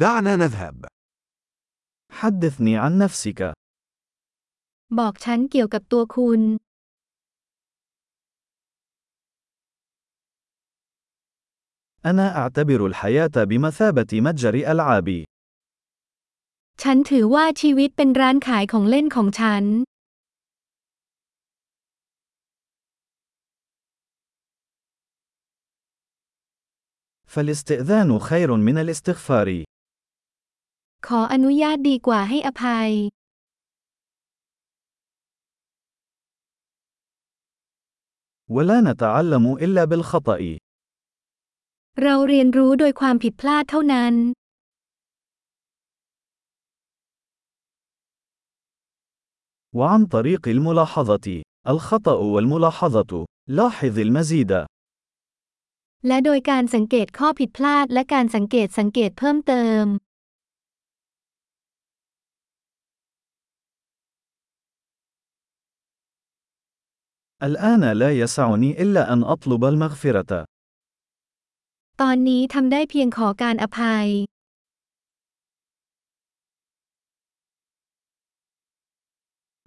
دعنا نذهب. حدثني عن نفسك. บอกฉันเกี่ยวกับตัวคุณ أنا أعتبر الحياة بمثابة متجر ألعاب. ฉันถือว่าชีวิตเป็นร้านขายของเล่นของฉัน فالاستئذان خير من الاستغفار. ขออนุญาตดีกว่าให้อภัย ولا نتعلم إلا بالخطأ. เราเรียนรู้โดยความผิดพลาดเท่านั้น وعن طريق الملاحظة. الخطأ والملاحظة. لاحظ المزيد. และโดยการสังเกตข้อผิดพลาดและการสังเกตสังเกตเพิ่มเติม الآن لا يسعني إلا أن أطلب المغفرة. ตอนนี้ทำได้เพียงขอการอภัย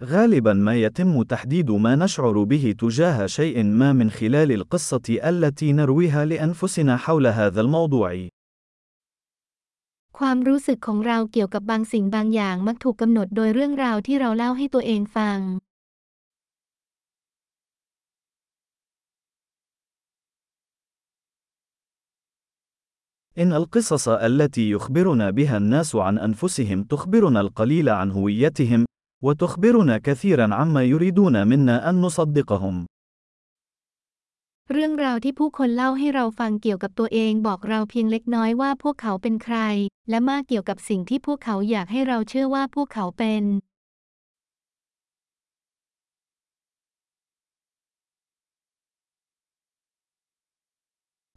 غالبا ما يتم تحديد ما نشعر به تجاه شيء ما من خلال القصة التي نرويها لأنفسنا حول هذا الموضوع. ความรู้สึกของเราเกี่ยวกับบางสิ่งบางอย่างมักถูกกำหนดโดยเรื่องราวที่เราเล่าให้ตัวเองฟัง إن القصص التي يخبرنا بها الناس عن أنفسهم تخبرنا القليل عن هويتهم، وتخبرنا كثيرا عما يريدون منا أن نصدقهم. เรื่องราวที่ผู้คนเล่าให้เราฟังเกี่ยวกับตัวเองบอกเราเพียงเล็กน้อยว่าพวกเขาเป็นใคร และมากเกี่ยวกับสิ่งที่พวกเขาอยากให้เราเชื่อว่าพวกเขาเป็น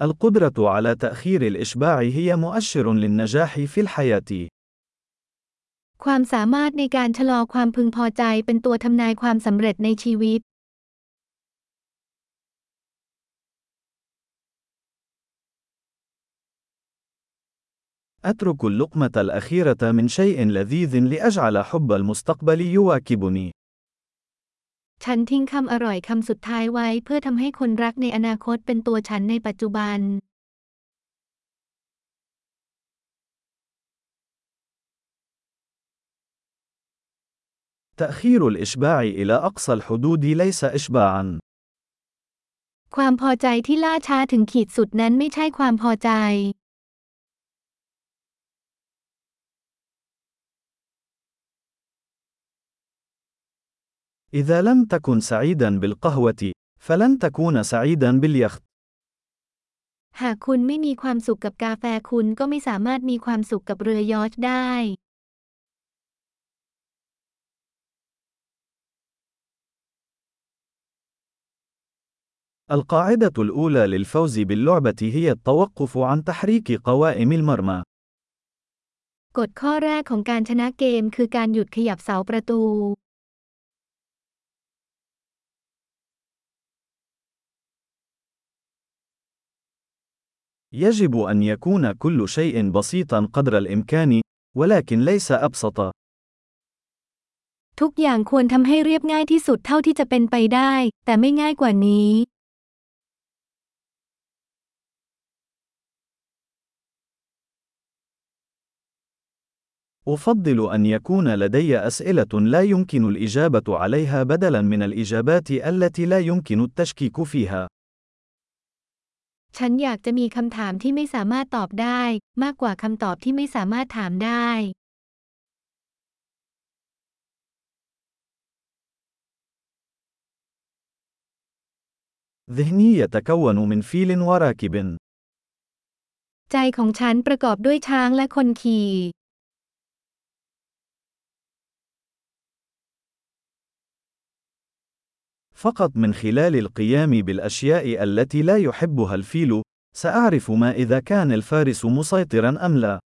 القدرة على تأخير الإشباع هي مؤشر للنجاح في الحياة. ความสามารถในการชะลอความพึงพอใจเป็นตัวทำนายความสำเร็จในชีวิต أترك اللقمة الأخيرة من شيء لذيذ لأجعل حب المستقبل يواكبني. ฉันทิ้งคำอร่อยคำสุดท้ายไว้เพื่อทำให้คนรักในอนาคตเป็นตัวฉันในปัจจุบัน تأخير الإشباع إلى أقصى الحدود ليس إشباعًا. ความพอใจที่ล่าช้าถึงขีดสุดนั้นไม่ใช่ความพอใจ إذا لم تكن سعيدًا بالقهوة، فلن تكون سعيدًا باليخت. หากคุณไม่มีความสุขกับกาแฟคุณก็ไม่สามารถมีความสุขกับเรือยอชท์ได้ القاعدة الأولى للفوز باللعبة هي التوقف عن تحريك قوائم المرمى. กฎข้อแรกของการชนะเกมคือการหยุดขยับเสาประตู يجب أن يكون كل شيء بسيطًا قدر الإمكان، ولكن ليس أبسط. ทุกอย่างควรทำให้เรียบง่ายที่สุดเท่าที่จะเป็นไปได้ แต่ไม่ง่ายกว่านี้ أفضل أن يكون لدي أسئلة لا يمكن الإجابة عليها بدلاً من الإجابات التي لا يمكن التشكيك فيها. ฉันอยากจะมีคำถามที่ไม่สามารถตอบได้ มากกว่าคำตอบที่ไม่สามารถถามได้ ذهني يتكون من فيل وراكب. ใจของฉันประกอบด้วยช้างและคนขี่ فقط من خلال القيام بالأشياء التي لا يحبها الفيل، سأعرف ما إذا كان الفارس مسيطرًا أم لا.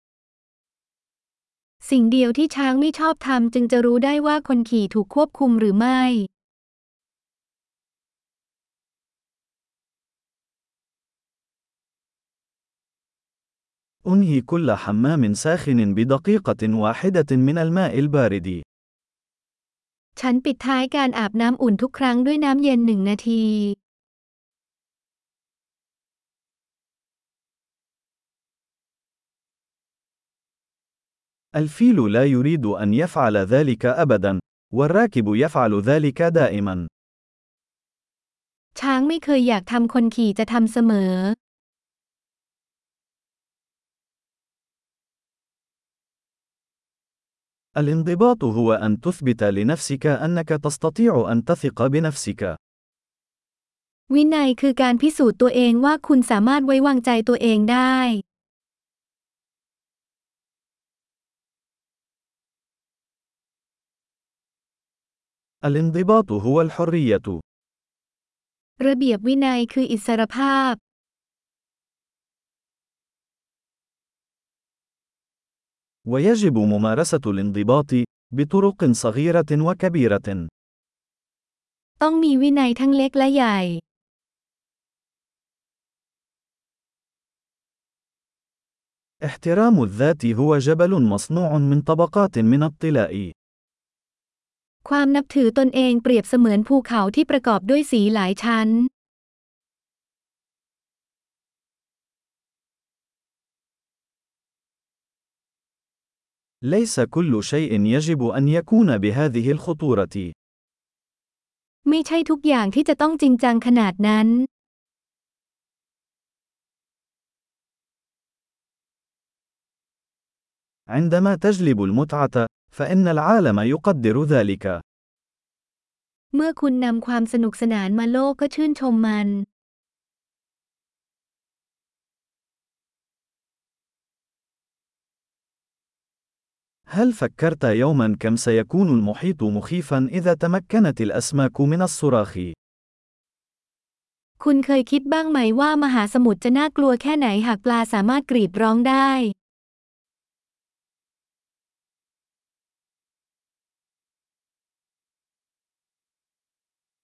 สิ่งเดียวที่ช้างไม่ชอบทำจึงจะรู้ได้ว่าคนขี่ถูกควบคุมหรือไม่ أنهي كل حمام ساخن بدقيقة واحدة من الماء البارد. ฉันปิดท้ายการอาบน้ำอุ่นทุกครั้งด้วยน้ำเย็นหนึ่งนาที الفيل لا يريد أن يفعل ذلك أبدا، والراكب يفعل ذلك دائما. ช้างไม่เคยอยากทำคนขี่จะทำเสมอ الانضباط هو أن تثبت لنفسك أنك تستطيع أن تثق بنفسك. วินัยคือการพิสูจน์ตัวเองว่าคุณสามารถไว้วางใจตัวเองได้ الانضباط هو الحرية. ระเบียบวินัยคืออิสรภาพ ويجب ممارسة الانضباط بطرق صغيرة وكبيرة. ต้องมีวินัยทั้งเล็กและใหญ่ احترام الذات هو جبل مصنوع من طبقات من الطلاء. ความนับถือตนเองเปรียบเสมือนภูเขาที่ประกอบด้วยสีหลายชั้น ليس كل شيء يجب أن يكون بهذه الخطورة. ไม่ใช่ทุกอย่างที่จะต้องจริงจังขนาดนั้น عندما تجلب المتعة، فإن العالم يقدر ذلك. เมื่อคุณนำความสนุกสนานมาโลกก็ชื่นชมมัน هل فكرت يوما كم سيكون المحيط مخيفا إذا تمكنت الأسماك من الصراخ؟ คุณเคยคิดบ้างไหมว่ามหาสมุทรจะน่ากลัวแค่ไหนหากปลาสามารถกรีดร้องได้